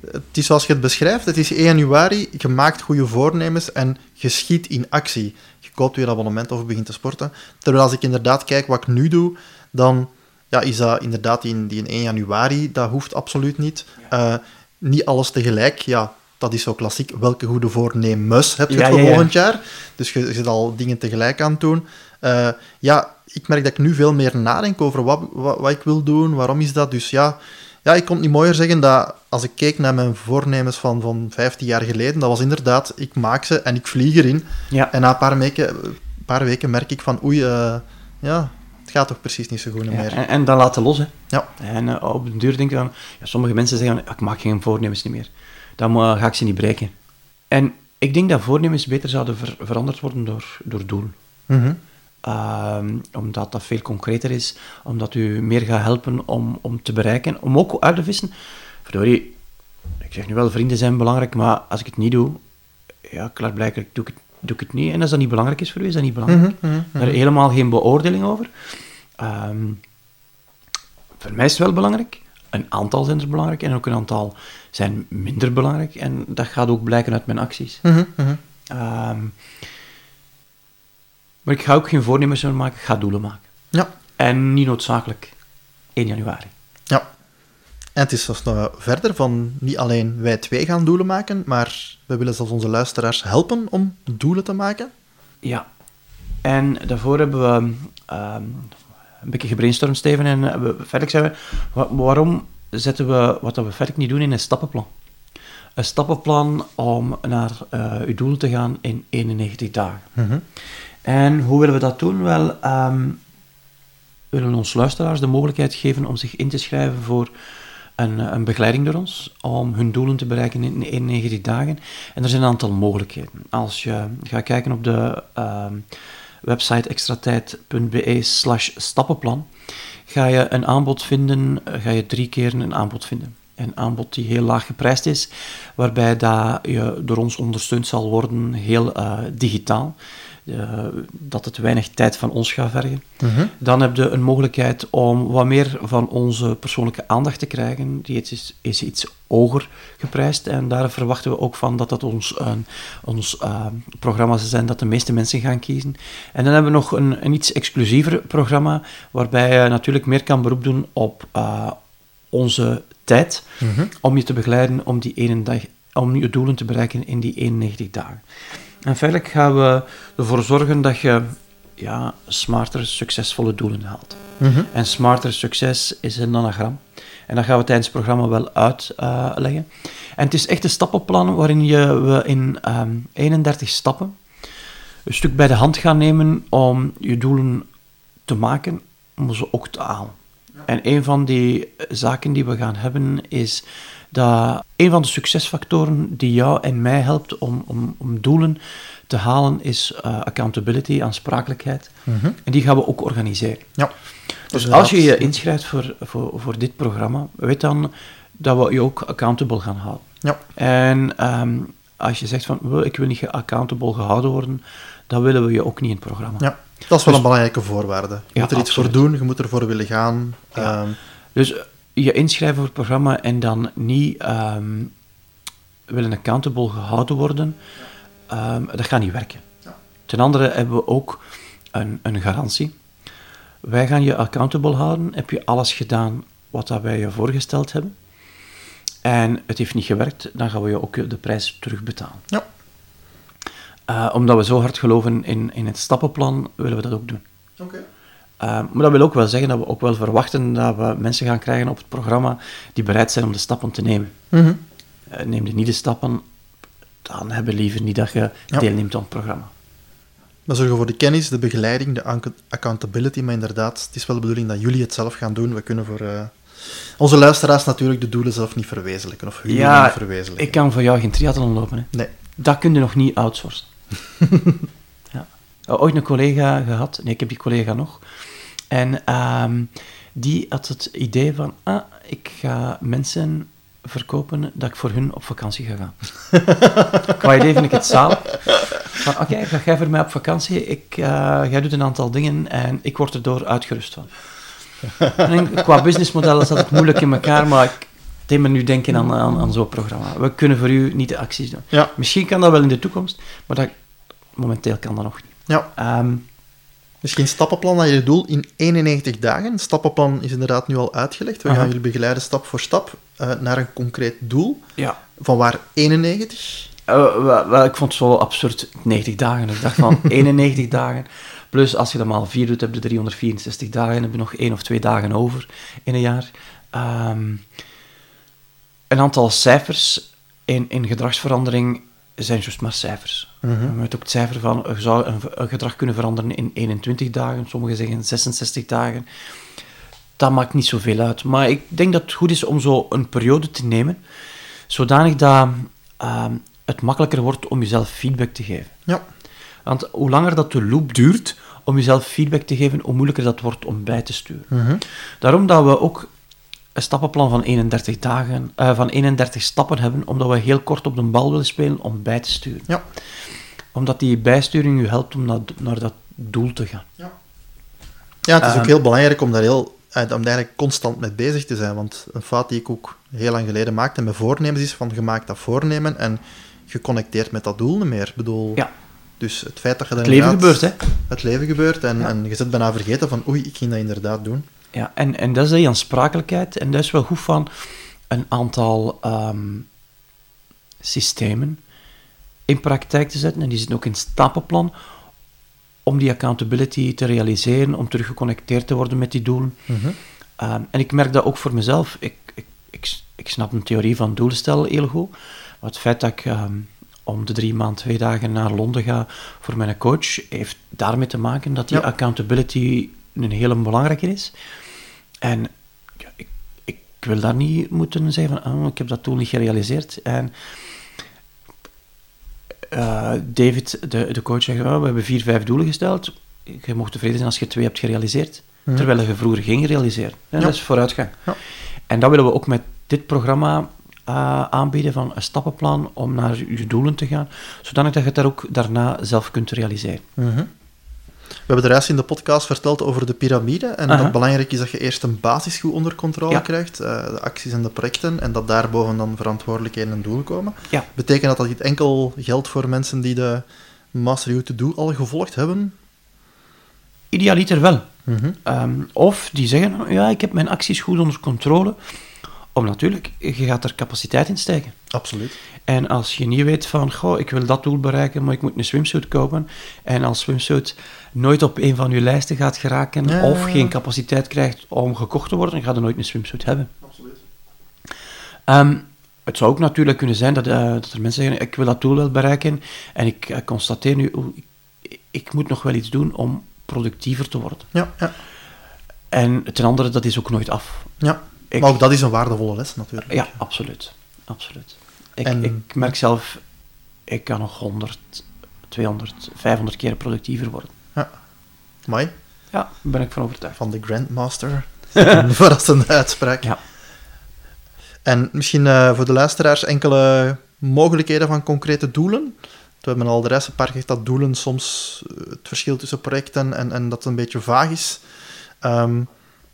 Het is zoals je het beschrijft, het is 1 januari, je maakt goede voornemens en je schiet in actie. Je koopt weer een abonnement of begint te sporten. Terwijl als ik inderdaad kijk wat ik nu doe, dan ja, is dat inderdaad die in, die in 1 januari, dat hoeft absoluut niet. Eh, niet alles tegelijk, ja, dat is zo klassiek. Welke goede voornemens heb je Ja, voor ja, volgend jaar? Dus je, je zit al dingen tegelijk aan het doen. Eh, ja, ik merk dat ik nu veel meer nadenk over wat, wat, wat ik wil doen, waarom is dat. Dus ja, ja, ik kon het niet mooier zeggen dat als ik keek naar mijn voornemens van, van 15 jaar geleden, dat was inderdaad, ik maak ze en ik vlieg erin. Ja. En na een paar weken, paar weken merk ik van, oei, eh, ja, het gaat toch precies niet zo goed Ja, meer. en, en dan laten los, hè. Ja. En eh, op de duur denk je dan... Ja, sommige mensen zeggen, ik maak geen voornemens niet meer. Dan ga ik ze niet breken. En ik denk dat voornemens beter zouden ver- veranderd worden door, door doelen. Mhm. Ehm, omdat dat veel concreter is, omdat u meer gaat helpen om, om te bereiken, om ook uit te vissen. Verdorie, ik zeg nu wel, vrienden zijn belangrijk, maar als ik het niet doe, ja, klaarblijkelijk doe ik het, doe ik het niet. En als dat niet belangrijk is voor u, is dat niet belangrijk. Mhm, Daar helemaal geen beoordeling over. Ehm, voor mij is het wel belangrijk. Een aantal zijn er belangrijk en ook een aantal zijn minder belangrijk. En dat gaat ook blijken uit mijn acties. Mhm, mhm. Ehm, maar ik ga ook geen voornemens meer maken, ik ga doelen maken. Ja, En niet noodzakelijk 1 januari. ja. En het is zelfs nog verder van niet alleen wij twee gaan doelen maken, maar we willen zelfs onze luisteraars helpen om doelen te maken. Ja. En daarvoor hebben we ehm, een beetje gebrainstormd, Steven. En eh, we, verder zijn we, wa- waarom zetten we wat we verder niet doen in een stappenplan? Een stappenplan om naar eh uw doel te gaan in 91 dagen. Mhm. En hoe willen we dat doen? Wel, ehm, we willen ons luisteraars de mogelijkheid geven om zich in te schrijven voor een, eh, een begeleiding door ons, om hun doelen te bereiken in 91 dagen. En er zijn een aantal mogelijkheden. Als je gaat kijken op de ehm, website extratijd.be slash stappenplan, ga je een aanbod vinden, eh, ga je drie keer een aanbod vinden. Een aanbod die heel laag geprijsd is, waarbij dat je door ons ondersteund zal worden, heel eh, digitaal. Eh, dat het weinig tijd van ons gaat vergen. Mhm. Dan heb je een mogelijkheid om wat meer van onze persoonlijke aandacht te krijgen. Die is, is iets hoger geprijsd. En daar verwachten we ook van dat dat ons, een ons eh, programma zal zijn dat de meeste mensen gaan kiezen. En dan hebben we nog een, een iets exclusiever programma, waarbij je natuurlijk meer kan beroep doen op eh, onze tijd Mhm. om je te begeleiden om, die ene dag, om je doelen te bereiken in die 91 dagen. En feitelijk gaan we ervoor zorgen dat je ja, smarter, succesvolle doelen haalt. Mhm. En smarter succes is een anagram. En dat gaan we tijdens het programma wel uitleggen. en het is echt een stappenplan waarin je, we in ehm 31 stappen een stuk bij de hand gaan nemen om je doelen te maken, om ze ook te halen. En een van die zaken die we gaan hebben is dat een van de succesfactoren die jou en mij helpt om, om, om doelen te halen is eh, accountability, aansprakelijkheid. Mhm. En die gaan we ook organiseren. Ja. Dus Inderdaad. als je je inschrijft voor, voor, voor dit programma, weet dan dat we je ook accountable gaan houden. Ja. En ehm, als je zegt van, "Wel, ik wil niet accountable gehouden worden, dan willen we je ook niet in het programma. ja, dat is wel Dus- een belangrijke voorwaarde. Je Ja, moet er iets voor doen, je moet ervoor willen gaan. Ja. Ehm, Dus je inschrijven voor het programma en dan niet ehm, willen accountable gehouden worden, ehm, dat gaat niet werken. Ten andere hebben we ook een, een garantie. Wij gaan je accountable houden. Heb je alles gedaan wat dat wij je voorgesteld hebben? En het heeft niet gewerkt, dan gaan we je ook de prijs terugbetalen. ja. Eh, omdat we zo hard geloven in, in het stappenplan, willen we dat ook doen. Oké. Uh, maar dat wil ook wel zeggen dat we ook wel verwachten dat we mensen gaan krijgen op het programma die bereid zijn om de stappen te nemen. Mhm. Uh, neem je niet de stappen, dan hebben we liever niet dat je Ja. deelneemt aan het programma. We zorgen voor de kennis, de begeleiding, de ac- accountability, maar inderdaad, het is wel de bedoeling dat jullie het zelf gaan doen. We kunnen voor eh, onze luisteraars natuurlijk de doelen zelf niet verwezenlijken, of hun doelen Ja, niet verwezenlijken. ik kan voor jou geen triathlon lopen. Hè. Nee. Dat kun je nog niet outsourcen. Uh, ooit een collega gehad, nee, ik heb die collega nog. En ehm, die had het idee van, ah, ik ga mensen verkopen dat ik voor hun op vakantie ga gaan. Qua idee vind ik het zaal. Van, oké, ga jij voor mij op vakantie, ik, eh, jij doet een aantal dingen en ik word erdoor uitgerust van. En qua businessmodel zat het moeilijk in elkaar, maar ik deed me nu denken aan, aan, aan zo'n programma. We kunnen voor u niet de acties doen. Ja, Misschien kan dat wel in de toekomst, maar dat, momenteel kan dat nog niet. Ja. Ehm, Misschien stappenplan naar je doel in 91 dagen. Het stappenplan is inderdaad nu al uitgelegd. We Aha. gaan jullie begeleiden stap voor stap eh, naar een concreet doel. ja. Van waar 91? Eh, wel, wel, ik vond het zo absurd, 90 dagen. Ik dacht van 91 dagen, plus als je dat maal 4 doet, heb je 364 dagen, heb je nog één of twee dagen over in een jaar. Ehm, een aantal cijfers in, in gedragsverandering zijn juist maar cijfers. Mhm. Je hebt ook het cijfer van, je zou een, een gedrag kunnen veranderen in 21 dagen, sommigen zeggen 66 dagen. Dat maakt niet zoveel uit. Maar ik denk dat het goed is om zo een periode te nemen, zodanig dat ehm, het makkelijker wordt om jezelf feedback te geven. Ja. Want hoe langer dat de loop duurt om jezelf feedback te geven, hoe moeilijker dat wordt om bij te sturen. Mhm. Daarom dat we ook een stappenplan van 31 dagen, eh, van 31 stappen hebben, omdat we heel kort op de bal willen spelen om bij te sturen. Ja. Omdat die bijsturing u helpt om naar, naar dat doel te gaan. Ja, het is ook Ehm. heel belangrijk om daar, heel, eh, om daar eigenlijk constant mee bezig te zijn. Want een fout die ik ook heel lang geleden maakte met voornemens is van je maakt dat voornemen en geconnecteerd met dat doel niet meer. Ik bedoel, Ja. dus het feit dat je Het leven gebeurt, hè? Het leven gebeurt en, Ja. en je zit bijna vergeten van oei, ik ging dat inderdaad doen. Ja, en, en dat is die aansprakelijkheid. En dat is wel goed van een aantal ehm, systemen in praktijk te zetten. En die zitten ook in het stappenplan om die accountability te realiseren, om terug geconnecteerd te worden met die doelen. Mhm. Ehm, en ik merk dat ook voor mezelf. Ik, ik, ik, ik snap een theorie van doelen stellen heel goed. Maar het feit dat ik ehm, om de drie maanden, twee dagen naar Londen ga voor mijn coach, heeft daarmee te maken dat die Ja. accountability een hele belangrijke is. En ja, ik, ik wil daar niet moeten zeggen van, oh, ik heb dat doel niet gerealiseerd. En eh, David, de, de coach, zegt, oh, we hebben vier, vijf doelen gesteld. Je mocht tevreden zijn als je twee hebt gerealiseerd. Mhm. Terwijl je vroeger ging realiseren. Ja. Dat is vooruitgang. Ja. En dat willen we ook met dit programma eh, aanbieden van een stappenplan om naar je doelen te gaan, zodanig dat je het daar ook daarna zelf kunt realiseren. Mhm. We hebben de rest in de podcast verteld over de piramide en dat belangrijk is dat je eerst een basis goed onder controle Ja. krijgt, eh, de acties en de projecten, en dat daarboven dan verantwoordelijkheden en doelen komen. Ja. Betekent dat dat dit enkel geldt voor mensen die de Master You To Do al gevolgd hebben? Idealiter wel. Mhm. Ehm, of die zeggen, ja, ik heb mijn acties goed onder controle, Om natuurlijk, je gaat er capaciteit in steken. Absoluut. En als je niet weet van, goh, ik wil dat doel bereiken, maar ik moet een swimsuit kopen. En als swimsuit nooit op een van je lijsten gaat geraken, Ja, of ja, ja. geen capaciteit krijgt om gekocht te worden, dan ga je nooit een swimsuit hebben. Absoluut. Ehm, het zou ook natuurlijk kunnen zijn dat, eh, dat er mensen zeggen, ik wil dat doel wel bereiken, en ik eh, constateer nu, ik, ik moet nog wel iets doen om productiever te worden. Ja, ja. En ten andere, dat is ook nooit af. ja. Ik- maar ook dat is een waardevolle les natuurlijk. Ja, absoluut. absoluut. Ik, En- ik merk zelf, ik kan nog 100, 200, 500 keer productiever worden. Mai, Ja, daar ben ik van overtuigd. van de Grandmaster. een verrassende uitspraak. Ja. En misschien eh, voor de luisteraars enkele mogelijkheden van concrete doelen. We hebben al de rest een paar keer dat doelen soms eh, het verschil tussen projecten en, en dat het een beetje vaag is. Ehm,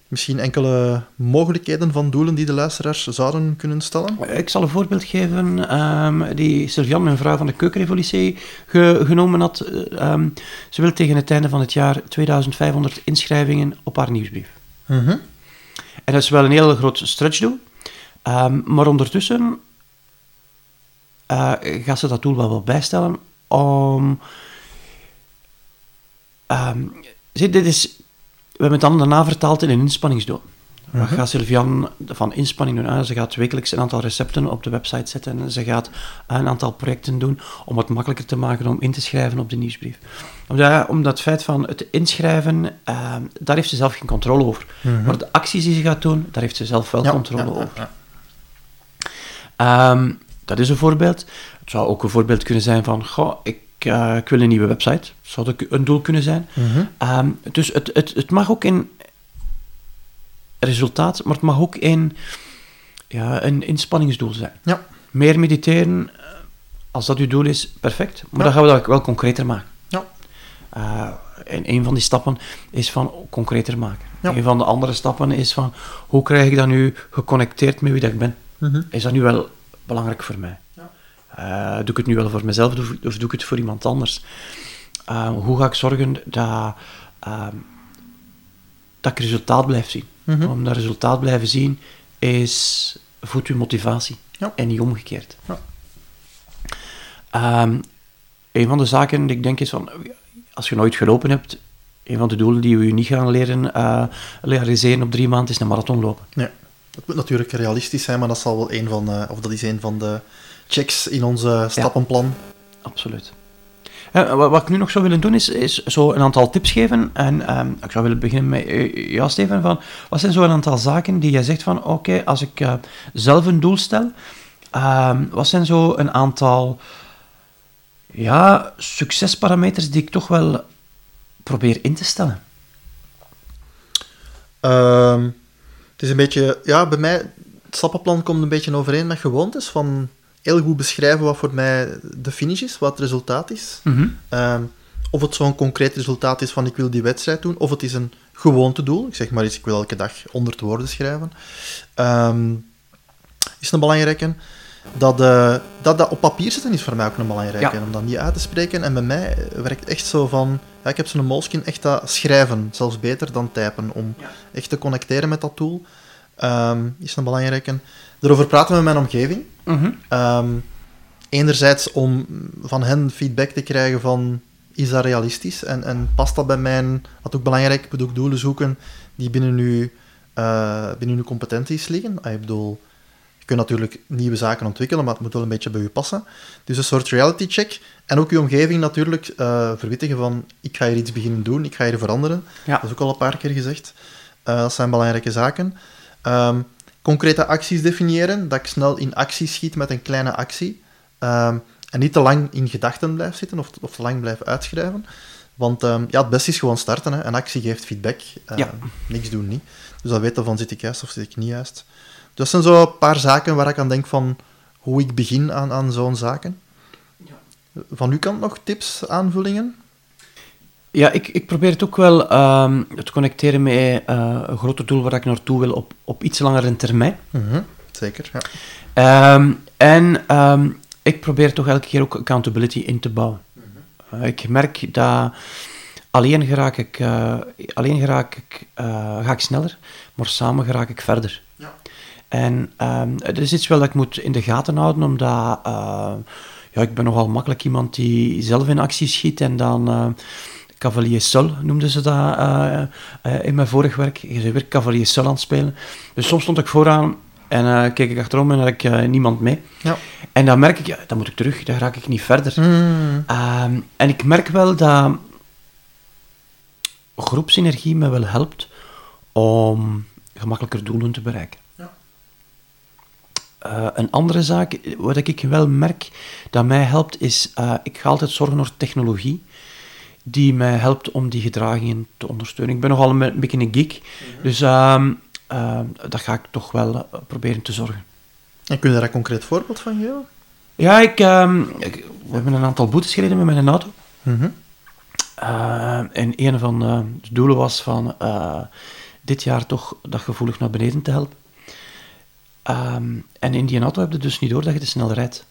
misschien enkele mogelijkheden van doelen die de luisteraars zouden kunnen stellen. Ik zal een voorbeeld geven ehm, die Sylvian, mijn vrouw van de keukenrevolutie, ge- genomen had. Eh, ehm, ze wil tegen het einde van het jaar 2500 inschrijvingen op haar nieuwsbrief. Mhm. En dat is wel een heel groot stretchdoel. Ehm, maar ondertussen eh, gaat ze dat doel wel wat bijstellen om... ehm, zie, dit is... We hebben het dan daarna vertaald in een inspanningsdoel. Wat gaat Sylvian van inspanning doen? Ah, ze gaat wekelijks een aantal recepten op de website zetten en ze gaat een aantal projecten doen om het makkelijker te maken om in te schrijven op de nieuwsbrief. Omdat, omdat het feit van het inschrijven, ehm, daar heeft ze zelf geen controle over. Maar de acties die ze gaat doen, daar heeft ze zelf wel Ja, controle ja, over. ja. Ehm, dat is een voorbeeld. Het zou ook een voorbeeld kunnen zijn van, goh, ik, eh, ik wil een nieuwe website. Zou ook een doel kunnen zijn. Mhm. Ehm, dus het, het, het mag ook in resultaat, maar het mag ook in ja, een inspanningsdoel zijn. Ja. Meer mediteren, eh, als dat uw doel is, perfect. Maar Ja. dan gaan we dat wel concreter maken. Ja. Eh, en een van die stappen is van concreter maken. Ja. Een van de andere stappen is van, hoe krijg ik dat nu geconnecteerd met wie dat ik ben? Mhm. Is dat nu wel belangrijk voor mij? Eh, doe ik het nu wel voor mezelf of, of doe ik het voor iemand anders? Eh, hoe ga ik zorgen dat, ehm, dat ik resultaat blijf zien? Mhm. Om dat resultaat blijven zien is voedt uw motivatie Ja. en niet omgekeerd. Ja. Ehm, een van de zaken die ik denk is van, als je nooit gelopen hebt, een van de doelen die we je niet gaan leren eh, realiseren op drie maanden is een marathon lopen. Nee. Het moet natuurlijk realistisch zijn, maar dat zal wel een van, eh, of dat is een van de checks in onze stappenplan. Absoluut. Wat, ik nu nog zou willen doen, is, is zo een aantal tips geven. En ehm, ik zou willen beginnen met eh, jou, Steven. Van, wat zijn zo een aantal zaken die jij zegt van, oké, als ik eh, zelf een doel stel, ehm, wat zijn zo een aantal ja, succesparameters die ik toch wel probeer in te stellen? Ehm, het is een beetje, ja, bij mij, het stappenplan komt een beetje overeen met gewoontes. Van heel goed beschrijven wat voor mij de finish is, wat het resultaat is. Ehm, of het zo'n concreet resultaat is van ik wil die wedstrijd doen, of het is een gewoontedoel. Ik zeg maar eens, ik wil elke dag 100 woorden schrijven. Ehm, is een belangrijke. Dat, eh, dat dat op papier zetten is voor mij ook een belangrijke. Ja. Om dat niet uit te spreken. En bij mij werkt echt zo van... Ja, ik heb zo'n moleskin echt dat schrijven. Zelfs beter dan typen. Om echt te connecteren met dat tool. Ehm, is een belangrijke. Erover praten met mijn omgeving. Ehm, enerzijds om van hen feedback te krijgen van is dat realistisch en, en past dat bij mijn, wat ook belangrijk, ik moet ook doelen zoeken die binnen uw, eh, binnen uw competenties liggen. Ah, Ik bedoel, je kunt natuurlijk nieuwe zaken ontwikkelen, maar het moet wel een beetje bij u passen. Dus een soort reality check. En ook uw omgeving natuurlijk eh, verwittigen van ik ga hier iets beginnen doen, ik ga hier veranderen. Ja. Dat is ook al een paar keer gezegd. Eh, dat zijn belangrijke zaken. Ehm, concrete acties definiëren, dat ik snel in actie schiet met een kleine actie. Ehm, en niet te lang in gedachten blijf zitten of, of te lang blijf uitschrijven. Want ehm, ja, het beste is gewoon starten. Hè. Een actie geeft feedback. Ehm, Ja. Niks doen niet. Dus dan weten van zit ik juist of zit ik niet juist. Dus dat zijn zo een paar zaken waar ik aan denk van hoe ik begin aan, aan zo'n zaken. Van uw kant nog tips, aanvullingen? Ja, ik, ik probeer het ook wel ehm, te connecteren met eh, een groter doel waar ik naartoe wil op, op iets langere termijn. Mhm, Zeker, ja. Ehm, en ehm, ik probeer toch elke keer ook accountability in te bouwen. Eh, ik merk dat alleen geraak ik, eh, alleen geraak ik, ga ik sneller, maar samen geraak ik verder. Ja. En er is iets wel dat ik moet in de gaten houden, omdat ja, ik ben nogal makkelijk iemand die zelf in actie schiet en dan... Cavalier Sol noemden ze dat uh, uh, in mijn vorig werk. Je bent weer Cavalier Sol aan het spelen. Dus soms stond ik vooraan en uh, keek ik achterom en had ik niemand mee. Ja. En dan merk ik, ja, dan moet ik terug, dan raak ik niet verder. Mm. Um, en ik merk wel dat groepsenergie me wel helpt om gemakkelijker doelen te bereiken. Uh, een andere zaak, wat ik wel merk dat mij helpt, is uh, ik ga altijd zorgen voor technologie die mij helpt om die gedragingen te ondersteunen. Ik ben nogal een, een beetje een geek, mm -hmm. dus uh, daar ga ik toch wel proberen te zorgen. En kun je daar een concreet voorbeeld van geven? Ja, ik, ehm, ik, we hebben een aantal boetes gereden met mijn auto. Mm -hmm. en een van de doelen was van uh, dit jaar toch dat gevoelig naar beneden te helpen. Um, en in die auto heb je dus niet door dat je te snel rijdt.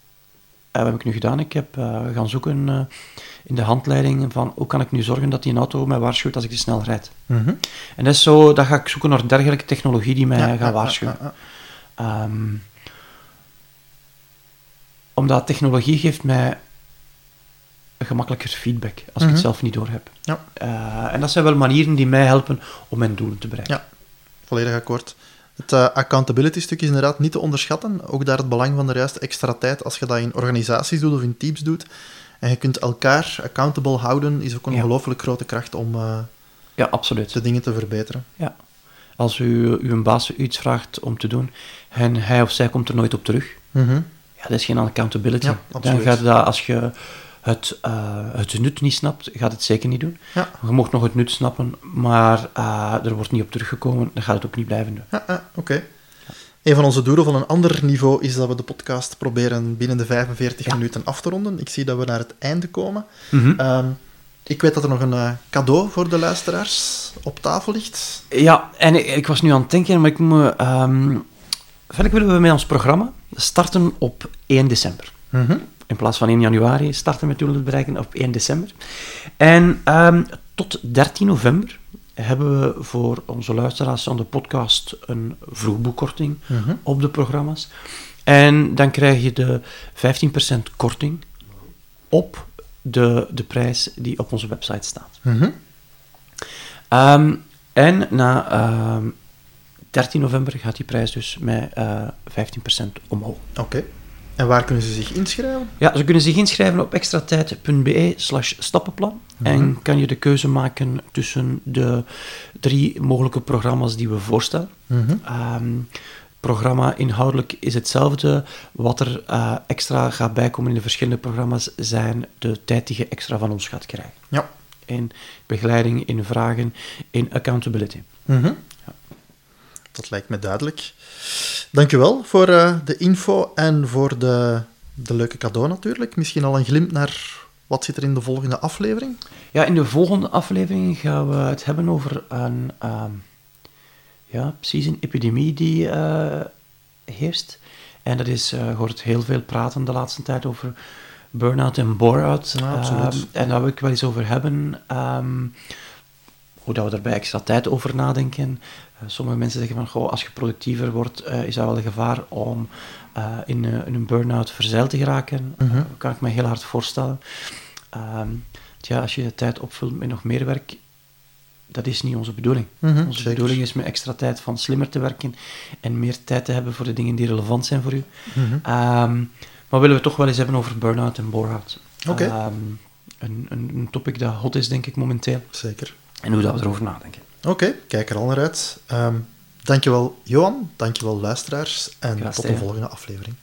Uh, wat heb ik nu gedaan? Ik heb uh, gaan zoeken uh, in de handleiding van hoe kan ik nu zorgen dat die auto mij waarschuwt als ik te snel rijd. Mm -hmm. En dat is zo, dat ga ik zoeken naar dergelijke technologie die mij ja, gaat ja, waarschuwen. ja, um, omdat technologie geeft mij een gemakkelijker feedback als mm -hmm. ik het zelf niet door heb. Ja. Uh, en dat zijn wel manieren die mij helpen om mijn doelen te bereiken. Ja, volledig akkoord. Het uh, accountability-stuk is inderdaad niet te onderschatten. Ook daar het belang van de juiste extra tijd als je dat in organisaties doet of in teams doet. En je kunt elkaar accountable houden, is ook een ongelooflijk grote kracht om uh, Ja, absoluut. de dingen te verbeteren. Ja. Als u uw baas iets vraagt om te doen en hij of zij komt er nooit op terug, Mhm. ja, dat is geen accountability. Ja, Dan gaat dat, als je het, uh, het nut niet snapt, gaat het zeker niet doen. Ja. Je mocht nog het nut snappen, maar uh, er wordt niet op teruggekomen, dan gaat het ook niet blijven doen. Ja, oké. Een van onze doelen van een ander niveau is dat we de podcast proberen binnen de 45 Ja. minuten af te ronden. Ik zie dat we naar het einde komen. Mhm. Ehm, ik weet dat er nog een eh, cadeau voor de luisteraars op tafel ligt. Ja, en ik, ik was nu aan het denken, maar ik moet... Um, verder willen we met ons programma starten op 1 december. Mhm. In plaats van 1 januari starten met doelen bereiken op 1 december. En um, tot 13 november hebben we voor onze luisteraars van de podcast een vroegboekkorting Mhm. op de programma's. En dan krijg je de 15% korting op de, de prijs die op onze website staat. Mhm. Um, en na um, 13 november gaat die prijs dus met uh, 15% omhoog. Oké. En waar kunnen ze zich inschrijven? Ja, ze kunnen zich inschrijven op extratijd.be slash stappenplan. Mhm. En kan je de keuze maken tussen de drie mogelijke programma's die we voorstellen. Um, programma inhoudelijk is hetzelfde. Wat er uh, extra gaat bijkomen in de verschillende programma's zijn de tijd die je extra van ons gaat krijgen. Ja. In begeleiding, in vragen, in accountability. Mhm. Dat lijkt me duidelijk. Dankjewel voor uh, de info en voor de, de leuke cadeau natuurlijk. Misschien al een glimp naar wat zit er in de volgende aflevering? Ja, in de volgende aflevering gaan we het hebben over een, um, ja, precies een epidemie die uh, heerst. En dat is, uh, je hoort heel veel praten de laatste tijd over burn-out en bore-out. Ja, absoluut. En daar wil ik wel eens over hebben. Um, hoe dat we daarbij extra tijd over nadenken. Uh, sommige mensen zeggen van, goh, als je productiever wordt, is dat wel een gevaar om in, in, een burn-out verzeild te geraken. Mm -hmm. kan ik me heel hard voorstellen. Um, tja, als je de tijd opvult met nog meer werk, dat is niet onze bedoeling. Mm -hmm, onze zeker. bedoeling is met extra tijd van slimmer te werken en meer tijd te hebben voor de dingen die relevant zijn voor u. Mm -hmm. um, maar willen we toch wel eens hebben over burn-out en bore-out. Okay. Um, een, een, een topic dat hot is, denk ik, momenteel. Zeker. En hoe dat we erover nadenken. Oké, okay, kijk er al naar uit. Um, dankjewel Johan, dankjewel luisteraars. En Graag tot de volgende aflevering.